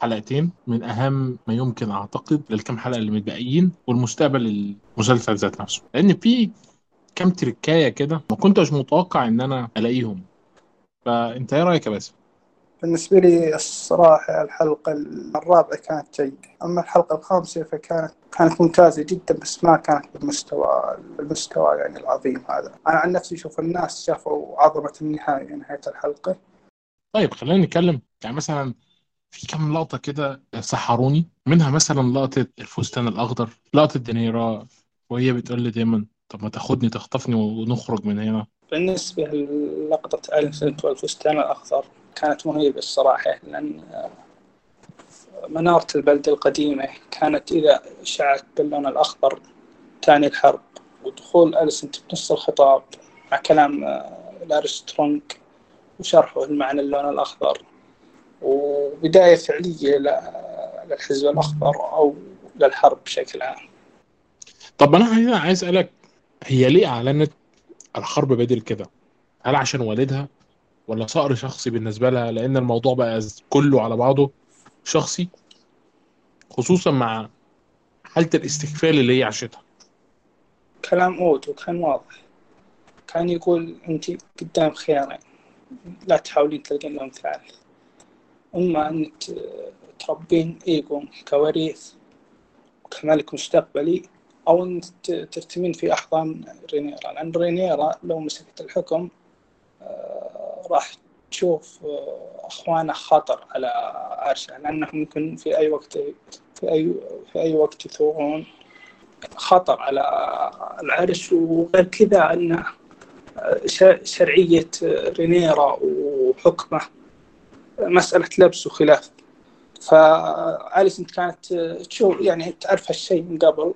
حلقتين من أهم ما يمكن أعتقد للكام حلقة اللي متبقيين والمستقبل المسلسل ذات نفسه. لأن في كام تركاية كده ما كنتش متوقع إن أنا ألاقيهم. فأنت إيه رأيك يا باسم؟ بالنسبة لي الصراحة الحلقة الرابعة كانت جيدة. أما الحلقة الخامسة فكانت كانت ممتازة جدا بس ما كانت بالمستوى المستوى يعني العظيم هذا. أنا عن نفسي أشوف الناس شافوا عظمة النهاية نهاية الحلقة. طيب خلينا نتكلم. يعني مثلا في كام لقطة كده سحروني. منها مثلا لقطة الفستان الأخضر لقطة دينيرا وهي بتقول لي دايما طب ما تاخدني تخطفني ونخرج من هنا. بالنسبة للقطة أليسنت والفستان الأخضر كانت مهيبة الصراحة لأن منارة البلدة القديمة كانت إذا شعت باللون الأخضر تعني الحرب ودخول أليسنت بنص الخطاب مع كلام الأرسترونج وشرحه المعنى اللون الأخضر. وبداية فعلية للحزب الأخضر أو للحرب بشكل عام. طب أنا هنا عايز أسألك هي ليه أعلنت الحرب بدل كده؟ هل عشان والدها ولا صقر شخصي بالنسبة لها؟ لأن الموضوع بقى كله على بعضه شخصي خصوصا مع حالة الاستكفال اللي هي عاشتها. كلام أوتو كان واضح. كان يقول أنت قدام خيارين لا تحاولين تلقين لهم ثالث. إما أنك تربين إيجون كوريث كملك مستقبلي أو أن ترتمين في أحضان رينيرا. لأن رينيرا لو مسكت الحكم راح تشوف أخوانه خطر على عرشه. لأنهم ممكن في أي وقت في أي في أي وقت يثورون خطر على العرش. وغير كذا أن شرعية رينيرا وحكمه مسألة لبس وخلاف. فاليسنت كانت تشوف يعني تعرف هالشيء من قبل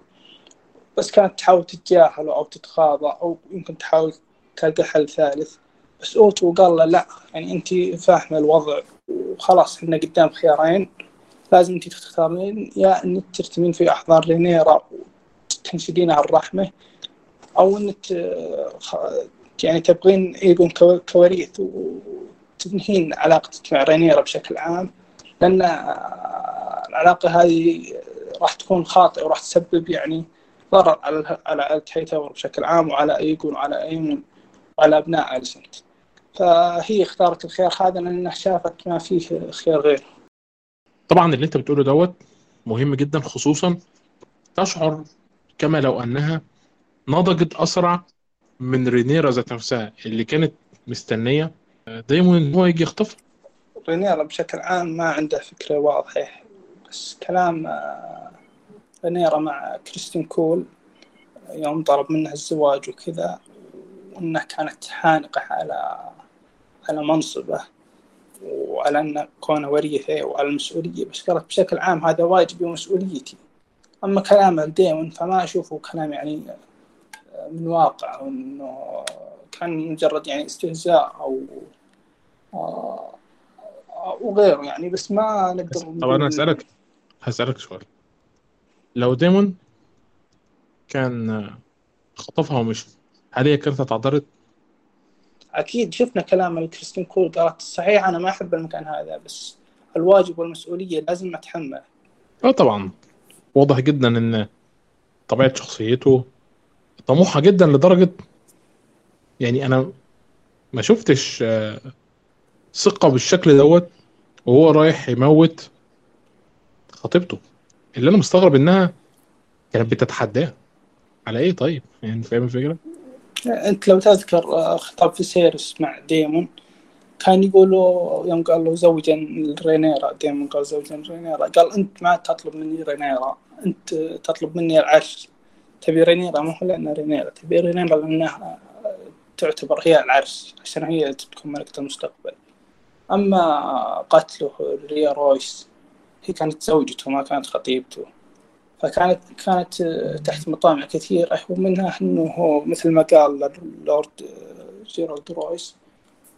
بس كانت تحاول تتجاهله أو تتغاضى أو يمكن تحاول تلقى حل ثالث. بس اوتو قال له لا يعني أنت فاهمة الوضع وخلاص إحنا قدام خيارين لازم أنت تختارين يا أنك ترتمين في أحضان رينيرا وتنشدين على الرحمة أو أنك يعني تبغين ايجون كوريث وتنهين علاقتك مع رينيرا بشكل عام لأن العلاقة هذه راح تكون خاطئة وراح تسبب يعني ضرر على على هيتاور بشكل عام وعلى ايجون وعلى إيمون وعلى أبناء أليسنت. فهي اختارت الخيار هذا لانها شافت ما فيه خيار غيره طبعا اللي أنت بتقوله دوت مهم جدا خصوصا تشعر كما لو أنها نضجت أسرع من رينيرا ذات نفسها اللي كانت مستنية دايما إن هو يجي يخطف؟ رينيرا بشكل عام ما عنده فكرة واضحة. بس كلام رينيرا مع كريستين كول يوم طلب منها الزواج وكذا وانها كانت حانقة على على منصبه وعلى أن كونه وريثة وعلى المسؤولية. بس قالت بشكل عام هذا واجبي ومسؤوليتي أما كلامه لديمون فما أشوفه كلام يعني من واقع وإنه كان مجرد يعني استهزاء أو وغيره يعني بس ما نقدر طب أنا هسألك هسألك سؤال. لو ديمون كان خطفها ومشي هل هي كانت هتعترض؟ أكيد شفنا كلام الكريستين كول قالت صحيح أنا ما أحب المكان هذا بس الواجب والمسؤولية لازم اتحمل آه طبعا. واضح جدا إن طبيعة شخصيته طموحة جدا لدرجة يعني أنا ما شفتش ثقة بالشكل دوت وهو رايح يموت خطيبته. اللي أنا مستغرب إنها كانت بتتحداه. على إيه طيب؟ يعني فاهم الفكرة؟ أنت لو تذكر خطاب فيسيرس مع ديمون كان يقولوا يوم قال له زوجني رينيرا ديمون قال زوجني رينيرا قال أنت ما تطلب مني رينيرا أنت تطلب مني العرش. تبي رينيرا؟ مو لأن رينيرا تبي رينيرا لأنها تعتبر هي العرش عشان هي تكون ملكة المستقبل. أما قتله ريا رويس هي كانت زوجته ما كانت خطيبته. فكانت كانت تحت مطامع كثيرة ومنها أنه مثل ما قال اللورد جيرالد رويس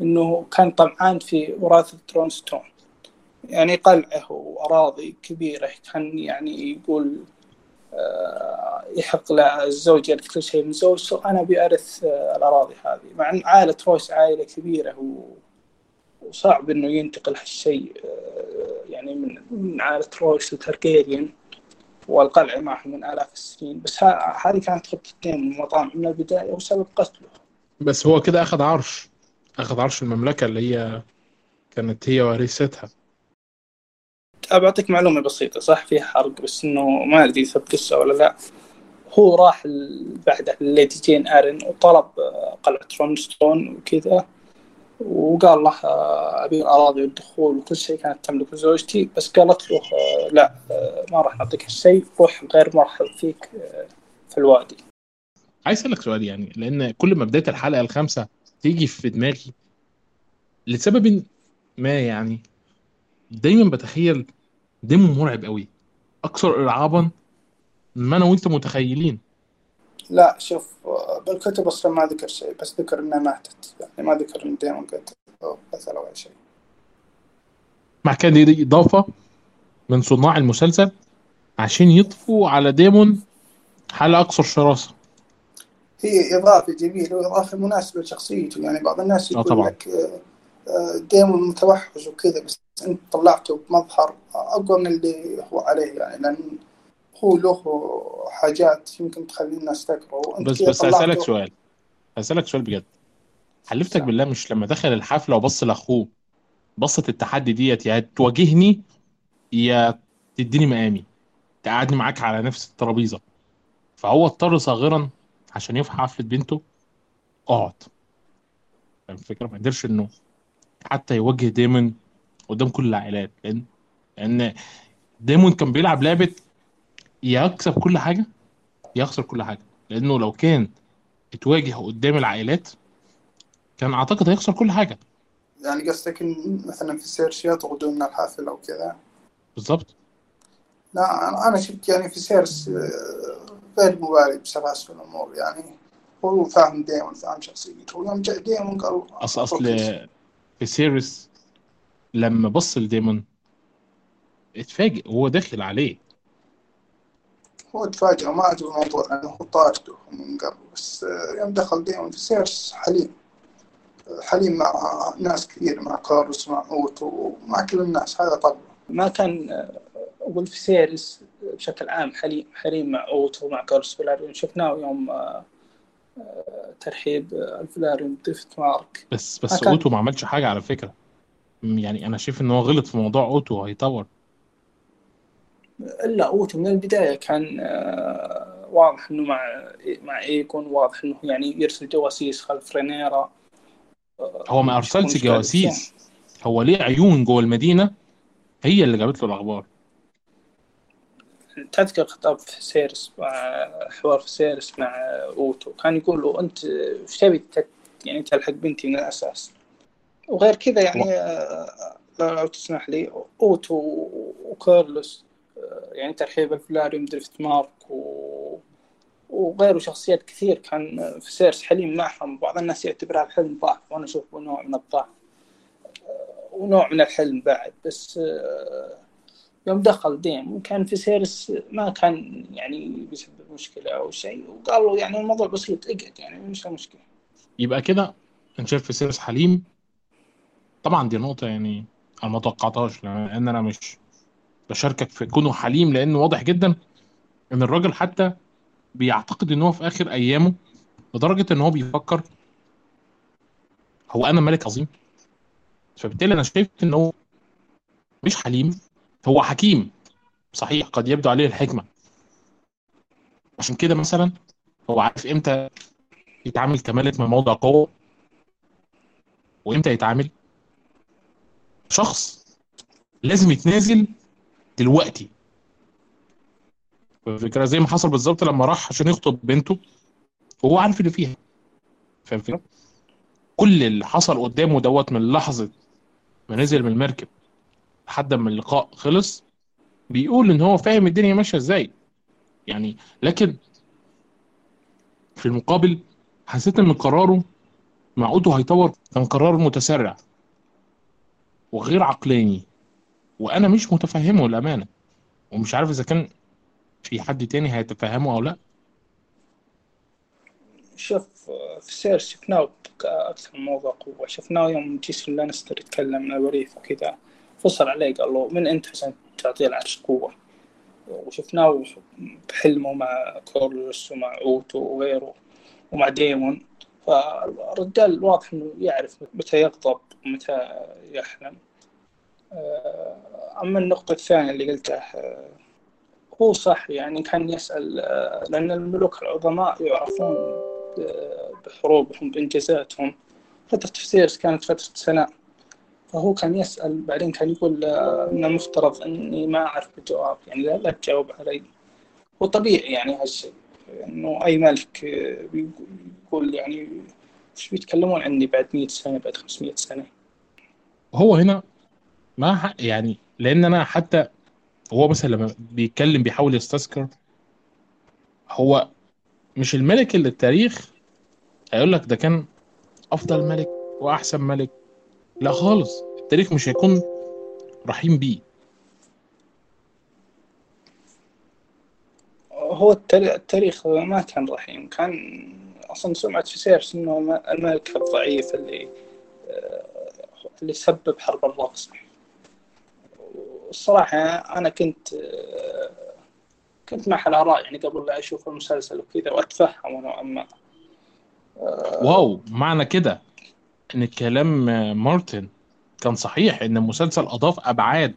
أنه كان طمعان في وراثة رونستون. يعني قلعه وأراضي كبيرة كان يعني يقول يحق للزوج يرث كل شيء من زوجته أنا بأرث الأراضي هذه. مع أن عائلة رويس عائلة كبيرة وصعب أنه ينتقل هالشيء يعني من عائلة رويس وتركيريان والقلعة معهم من آلاف السنين. بس هذه كانت خطتين من المطامع من البداية وسبب قتله. بس هو كده أخذ عرش. أخذ عرش المملكة اللي هي كانت هي ورثتها بعطيك معلومة بسيطة صح؟ في حرق بس إنه ما أدري إذا قصة ولا لا. هو راح بعده لليدي جين ارن وطلب قلعة رونستون وكذا. وقال له أبي الاراضي والدخول وكل شيء كانت تملكه زوجتي. بس قالت له لا ما راح نعطيك الشيء روح غير مرحب فيك في الوادي. عايز أسألك سؤال يعني لأن كل ما بدايه الحلقة الخامسة تيجي في دماغي لسبب ما يعني. دايما بتخيل ديمون مرعب قوي. أكثر ارعابا ما أنا وأنت متخيلين. لا شوف بالكتب أصلا ما ذكر شيء بس ذكر إنها ماتت يعني ما ذكر إن ديمون قتل أو اي شيء. مع كان دي إضافة من صناع المسلسل عشان يضفوا على ديمون حالة أكثر شراسة. هي إضافة جميلة وإضافة مناسبة لشخصيته. يعني بعض الناس يقول طبعا. لك ديمون متوحش وكذا بس أنت طلعته بمظهر أقوى من اللي هو عليه يعني لأن هو له حاجات يمكن تخلي الناس تكره وأنت بس بس طلعته- سؤال. هسألك سؤال بجد. حلفتك بالله مش لما دخل الحفلة وبص لأخوه بصة التحدي ديت يا تواجهني يا تديني مقامي. تقعدني معاك على نفس الترابيزة. فهو اضطر صاغرا عشان يفحى حفلة بنته اقعد فاهم الفكرة ما قدرش إنه حتى يواجه ديمون قدام كل العائلات لأن لأن ديمون كان بيلعب لعبة يا يكسب كل حاجة يا يخسر كل حاجة. لأنه لو كان اتواجه قدام العائلات كان أعتقد هيخسر كل حاجة. يعني قصدك مثلا فيسيرس يطردوا من الحافل أو كذا. بالظبط لا أنا شفت يعني فيسيرس آه، غير مبالي بسلاسل الأمور يعني هو فاهم ديمون فاهم شخصيته. ويوم جاء ديمون قال اصل أصل فيسيرس لما بص لديمون اتفاجئ وهو داخل عليه. هو تفاجأ ما عجبه الموضوع لأنه هو طارده من قبل بس آه، يوم دخل ديمون فيسيرس حليم. آه، حليم مع ناس كثير مع كارلوس مع اوتو ومع كل الناس هذا طبعا. ما كان آه، أقول في سيرس بشكل عام حليم حليم مع أوتو مع كارلوس فلاريون شفناه يوم ترحيب الفلاريون ضيفة مارك. بس بس أوتو ما عملش حاجة على فكرة. م- يعني أنا شايف إن هو غلط في موضوع أوتو هيطور. الا أوتو من البداية كان آه، واضح إنه مع مع إيجون واضح إنه يعني يرسل جواسيس خلف رينيرا. هو ما أرسلش جواسيس. هو ليه عيون جوه المدينة؟ هي اللي جابت له الأخبار. تذكر خطاب فيسيرس مع حوار فيسيرس مع أوتو. كان يقول له أنت إيش تبي يعني تلحق بنتي من الأساس؟ وغير كذا يعني آه، لو تسمح لي أوتو وكورلوس آه، يعني ترحيب الفاليريون دريفت مارك و وغيره شخصيات كثير كان فيسيرس حليم معهم. بعض الناس يعتبرها الحلم ضعف وأنا اشوفه نوع من الضعف آه، ونوع من الحلم بعد. بس آه، يوم دخل ديمون كان فيسيرس ما كان يعني بيسبب مشكلة أو شيء وقال له يعني الموضوع بسيط إقعد يعني مش المشكلة يبقى كده شايف فيسيرس حليم. طبعا دي نقطة يعني أنا ما توقعتهاش لأن أنا مش بشاركك في كونه حليم لأنه واضح جدا إن الراجل حتى بيعتقد إن هو في آخر أيامه لدرجة إن هو بيفكر هو أنا ملك عظيم. فبالتالي أنا شايف إن هو مش حليم هو حكيم. صحيح قد يبدو عليه الحكمة. عشان كده مثلا هو عارف إمتى يتعامل كملك من موضع قوة وإمتى يتعامل شخص لازم يتنازل دلوقتي. الفكرة زي ما حصل بالظبط لما راح عشان يخطب بنته وهو عارف اللي فيها. فاهم الفكرة؟ كل اللي حصل قدامه دوت من لحظة ما نزل من المركب لحد ما اللقاء خلص بيقول إن هو فاهم الدنيا ماشية إزاي. يعني لكن في المقابل حسيت إن قراره مع هيطور كان قرار متسرع. وغير عقلاني وأنا مش متفهمه الامانه ومش عارف إذا كان في حد تاني هيتفهمه أو لأ. شوف في سيرس شفناه أكثر من موضوع قوة. شفناه يوم جيسون لانستر يتكلم من الوريث وكذا. فصل عليه قال له من أنت عشان تعطيه العرش قوة؟ وشفناه بحلمه مع كورلوس ومع أوتو وغيره. ومع ديمون. فالرجال واضح إنه يعرف متى يغضب ومتى يحلم. آه، أما النقطة الثانية اللي قلتها آه، هو صح يعني كان يسأل آه، لأن الملوك العظماء يعرفون بحروبهم بإنجازاتهم. فترة فيسيرس كانت فترة سناء فهو كان يسأل بعدين كان يقول إنه مفترض إني ما أعرف الجواب يعني لا, تجاوب علي. هو طبيعي يعني هالشيء إنه أي ملك بيقول يعني إيش بيتكلمون عني بعد 100 سنة بعد 500 سنة؟ هو هنا ما يعني لأن أنا حتى هو مثلا لما بيتكلم بيحاول يستذكر هو مش الملك اللي التاريخ هيقول لك ده كان أفضل ملك وأحسن ملك. لا خالص التاريخ مش هيكون رحيم بيه. هو التاريخ ما كان رحيم كان أصلا سمعة فيسيرس إنه الملك الضعيف اللي آه، اللي سبب حرب الرقص الصراحة أنا كنت كنت مع الآراء يعني قبل لا أشوف المسلسل وكذا وأتفهم نوعا ما. واو معنى كده إن كلام مارتن كان صحيح إن المسلسل أضاف أبعاد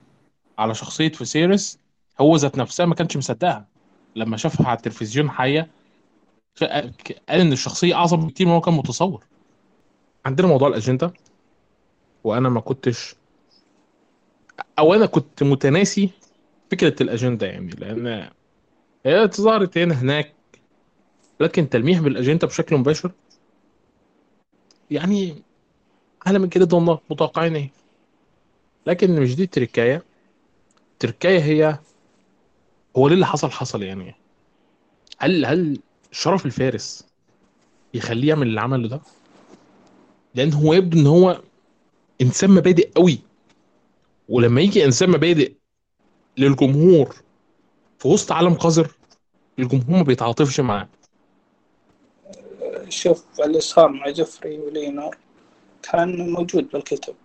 على شخصية فيسيرس هو ذات نفسها ما كانش مصدقها. لما شافها على التلفزيون حية قال إن الشخصية أعظم بكتير ما هو كان متصور. عندنا موضوع الأجندة وأنا ما كنتش أو أنا كنت متناسي فكرة الأجندة يعني لأن هي ظهرت هنا هناك لكن تلميح بالأجندة بشكل مباشر يعني أعلى من كده ضمن متوقعين إيه؟ لكن مش دي التركايه التركايه هي هو ليه اللي حصل؟ حصل يعني. هل هل شرف الفارس يخليه يعمل اللي عمله ده؟ لأن هو يبدو إن هو إنسان مبادئ قوي. ولما يجي إنسان مبادئ للجمهور في وسط عالم قذر الجمهور ما بيتعاطفش معاه. شوف اللي صار مع جفري ولينور كان موجود بالكتب.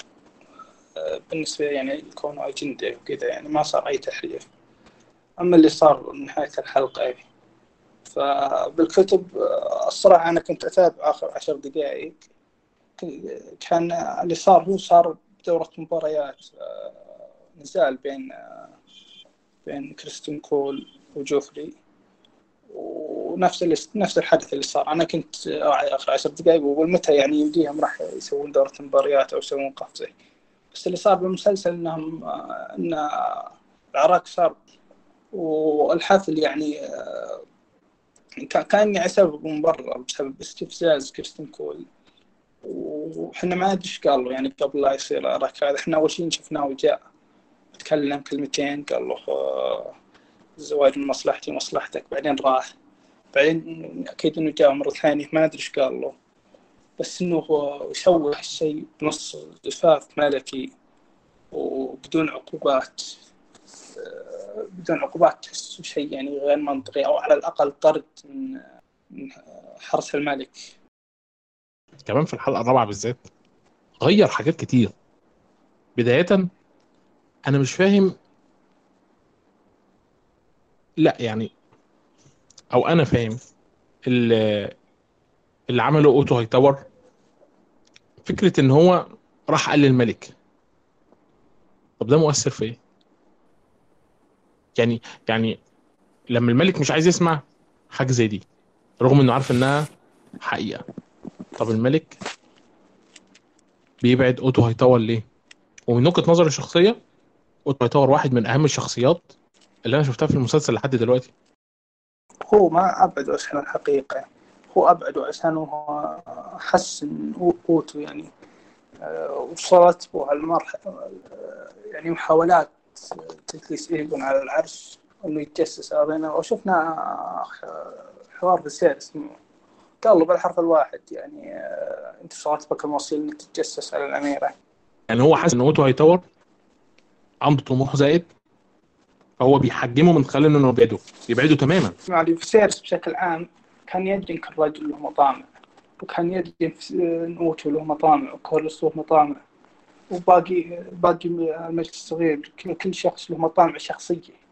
بالنسبة يعني كونه أجندة وكذا يعني ما صار أي تحريف أما اللي صار نهاية الحلقة يعني فبالكتب الصراحة أنا كنت أتابع آخر عشر دقائق. كان اللي صار هو صار دورة مباريات آه، نزال بين آه، بين كريستين كول وجوفري. ونفس اللي نفس الحدث اللي صار. أنا كنت آخر عشر دقائق وأقول متى يعني يمديهم راح يسوون دورة مباريات أو يسوون قفزة. بس اللي صار بالمسلسل إنهم آه، إن العراق صار والحفل يعني كان يعني سبب مبرر بسبب استفزاز كريستين كول. وحنا ما أدري إيش قال له يعني قبل لا يصير ركض إحنا أول شيء شفناه وجاء. تكلم كلمتين قال له آه، الزواج من مصلحتي ومصلحتك. بعدين راح. بعدين أكيد إنه جاء مرة ثانية ما أدري إيش قال له. بس إنه يسوي هالشيء بنص زفاف ملكي وبدون عقوبات. آه، بدون عقوبات تحسه شيء يعني غير منطقي أو على الأقل طرد من حرس الملك. كمان في الحلقة الرابعة بالذات غير حاجات كتير. بداية أنا مش فاهم لا يعني أو أنا فاهم اللي, اللي عمله أوتو هايتاور فكرة إن هو راح قال للملك طب ده مؤثر في إيه؟ يعني يعني لما الملك مش عايز يسمع حاجة زي دي رغم إنه عارف إنها حقيقة. طب الملك بيبعد أوتو هايتاور ليه؟ ومن وجهة نظري الشخصية أوتو هايتاور واحد من أهم الشخصيات اللي أنا شفتها في المسلسل لحد دلوقتي. هو ما ابعده عشان الحقيقة هو ابعده عشان هو حسن أوتو يعني. آه، وصلت به المرحله يعني محاولات تجليس ايجون على العرش انه يتجسس علينا. وشفنا حوار فيسيرس قال له بالحرف الواحد يعني آه، أنت وصلت بك المواصيل إنك تتجسس على الأميرة؟ يعني هو حاسس إن أوتو هايتاور عنده طموح زائد فهو بيحجمه من خلال إنه يبعده يبعده تماما. يعني فيسيرس بشكل عام كان يدري ان كل له مطامع وكان يدري ان أوتو له مطامع وكورلوس له مطامع. وباقي باقي المجلس الصغير كل شخص له مطامع شخصية.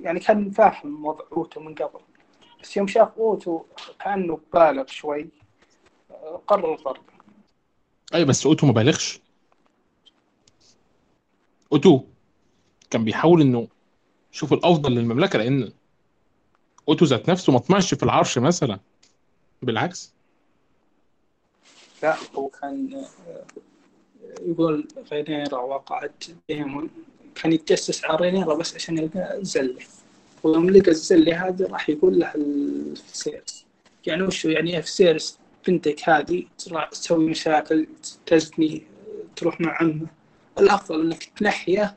يعني كان فاهم وضع أوتو من قبل. بس يوم شاف أوتو كأنه بالغ شوي قرر الضرب. أي بس أوتو ما بالغش؟ أوتو كان بيحاول إنه يشوف الأفضل للمملكة لأن أوتو ذات نفسه ما طمعش في العرش مثلا. بالعكس. لا هو كان يقول رينيرا وقعت ديمون كان يتجسس على رينيرا بس عشان يلقى الزلة. ويوم لقى الزلة هذه راح يقول له لفيسيرس يعني وشو؟ يعني فيسيرس بنتك هذه تسوي مشاكل تزني تروح مع عمه. الأفضل إنك تنحيه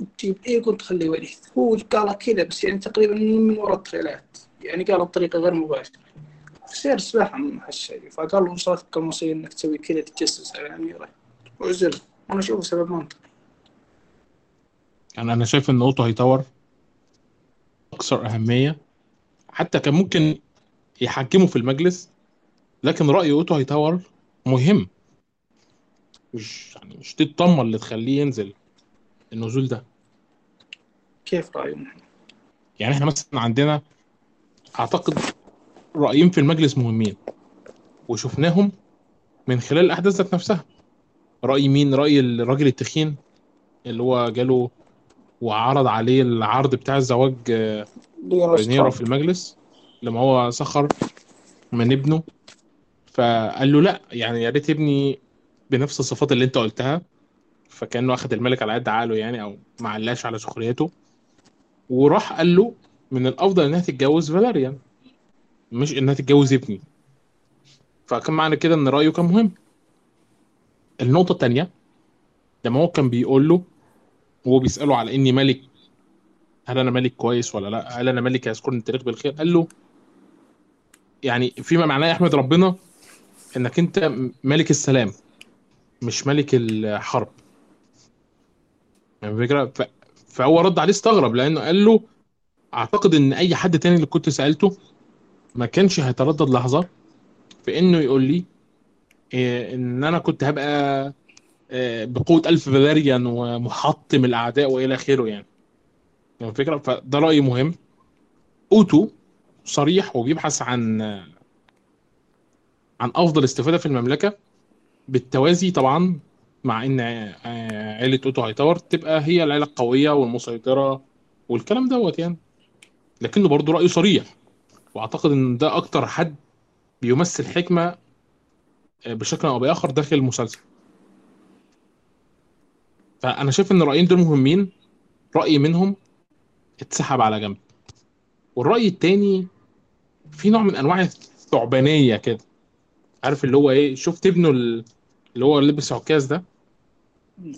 وتجيب ايجون تخليه وريث هو قال كذا بس يعني تقريبا من وراء التريلات. يعني قال بطريقة غير مباشرة. فيسيرس فهم هالشيء. فقال له وصلت بك المواصيل إنك تسوي كذا تتجسس على الاميره وعزل أنا اشوفه سبب منطقي يعني أنا شايف إن أوتو هايتاور أكثر أهمية. حتى كان ممكن يحكموا في المجلس لكن رأي أوتو هيطور مهم. مش يعني مش دي الطمة اللي تخليه ينزل النزول ده. كيف رأيهم؟ يعني إحنا مثلا عندنا أعتقد رأيين في المجلس مهمين وشفناهم من خلال الأحداث ذات نفسها. رأي مين؟ رأي الراجل التخين اللي هو جاله وعرض عليه العرض بتاع الزواج آه، رينيرا في المجلس لما هو سخر من ابنه. فقال له لا يعني يا ريت ابني بنفس الصفات اللي انت قلتها. فكأنه أخذ الملك على قد عقله يعني أو ما علاش على سخريته. وراح قال له من الأفضل إنها تتجوز فالاريان مش إنها تتجوز ابني. فكان معنى كده إن رأيه كان مهم. النقطة الثانية لما هو كان بيقول له وهو بيسأله على إني ملك هل أنا ملك كويس ولا لأ؟ هل أنا ملك يذكرني التاريخ بالخير؟ قال له يعني فيما معناه أحمد ربنا إنك أنت ملك السلام مش ملك الحرب. يعني الفكرة ف... فهو رد عليه استغرب لأنه قال له أعتقد إن أي حد تاني اللي كنت سألته ما كانش هيتردد لحظة في إنه يقول لي إن أنا كنت هبقى إيه بقوة ألف فاليريان ومحطم الأعداء وإلى آخره يعني. يعني الفكرة فده رأي مهم. أوتو صريح وبيبحث عن عن أفضل استفادة في المملكة. بالتوازي طبعا مع إن عيلة أوتو هايتاور تبقى هي العيلة القوية والمسيطرة والكلام دوت يعني. لكنه برضه رايه صريح. وأعتقد إن ده أكتر حد بيمثل حكمة بشكل أو بآخر داخل المسلسل. فأنا شايف إن الرأيين دول مهمين. رأي منهم اتسحب على جنب. والرأي التاني في نوع من أنواع الثعبانية كده. عارف اللي هو إيه؟ شفت ابنه اللي هو لبس عكاز ده؟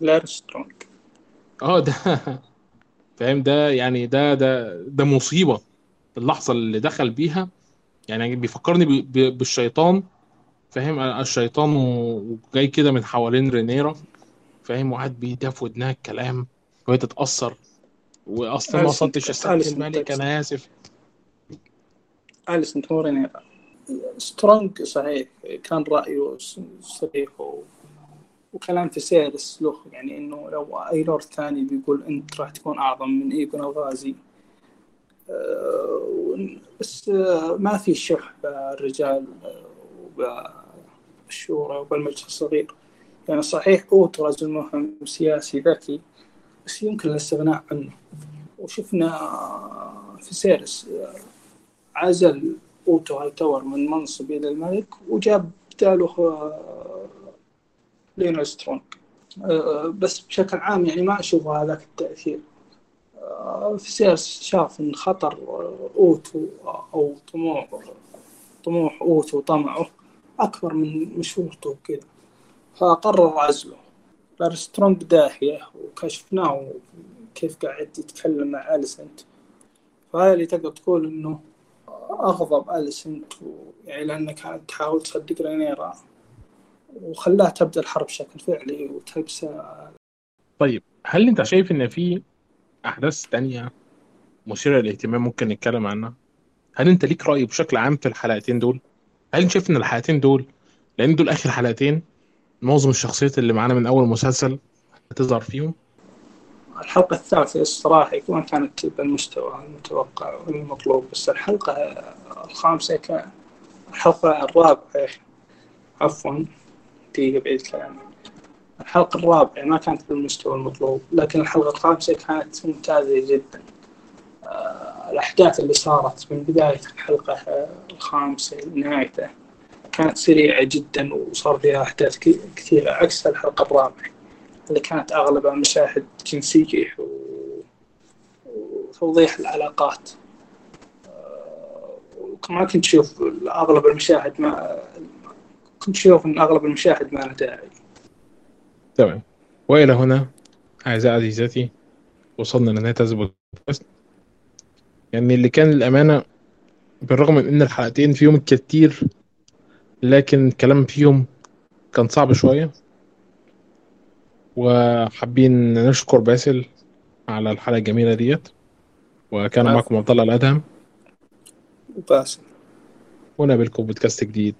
لارسترونج آه ده فاهم؟ ده يعني ده ده ده مصيبة. اللحظة اللي دخل بيها يعني بيفكرني بالشيطان. فاهم؟ الشيطان وجاي كده من حوالين رينيرا فاهم؟ وقاعد بيدافع في ودنها الكلام وهي تتأثر. واصلا ما وصلتش السبت الملك أنا آسف. اليسن مو رينيرا؟ سترونج صحيح كان رأيه صريح. وكلام فيسيرس له يعني إنه لو أي لورد ثاني بيقول أنت راح تكون أعظم من ايجون الغازي أه بس ما في شح بالرجال وبالشورى وبالمجلس الصغير يعني صحيح اوتو رجل مهم سياسي ذكي بس يمكن الاستغناء عنه. وشفنا فيسيرس عزل أوتو هايتاور من منصب يد الملك وجاب بداله ليونل سترونج بس بشكل عام يعني ما أشوف هذاك التأثير. فيسيرس شاف إن خطر أوتو أو طموح طموح أوتو وطمعه أكبر من مشورته وكذا. فقرر عزله. لاريس سترونج داهية وكشفناه كيف قاعد يتكلم مع أليسنت. فهذا اللي تقدر تقول إنه أغضب أليسنت يعني لانها كانت تحاول تصدق رينيرا. وخلاها تبدأ الحرب بشكل فعلي وتلبسه. طيب هل أنت شايف إن في أحداث تانية مثيرة للاهتمام ممكن نتكلم عنها؟ هل أنت ليك رأي بشكل عام في الحلقتين دول؟ هل انت شايف إن الحلقتين دول لأن دول آخر حلقتين معظم الشخصيات اللي معانا من أول مسلسل هتظهر فيهم؟ الحلقة الثالثة الصراحة ما كانت بالمستوى المتوقع والمطلوب بس الحلقة الخامسة كان الحلقة الرابعة عفوا دقيقة بعيد كلامي. الحلقة الرابعة ما كانت بالمستوى المطلوب لكن الحلقة الخامسة كانت ممتازة جدا. آه، الأحداث اللي صارت من بداية الحلقة الخامسة لنهايتها كانت سريعة جدا وصار فيها أحداث كثيرة عكس الحلقة الرابعة اللي كانت أغلبها مشاهد جنسية وتوضيح العلاقات. آه، وكمان كنت تشوف أغلب المشاهد ما كنت أشوف أن أغلب المشاهد ما له داعي. تمام. وإلى هنا أعزائي عزيزاتي وصلنا لنهاية هذا البودكاست. يعني اللي كان الأمانة بالرغم من إن الحلقتين فيهم كتير لكن الكلام فيهم كان صعب شوية. وحابين نشكر باسل على الحلقة الجميلة ديت. وكان معكم عبد الله الأدهم. باسل. ونقابلكم بودكاست جديد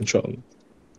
إن شاء الله.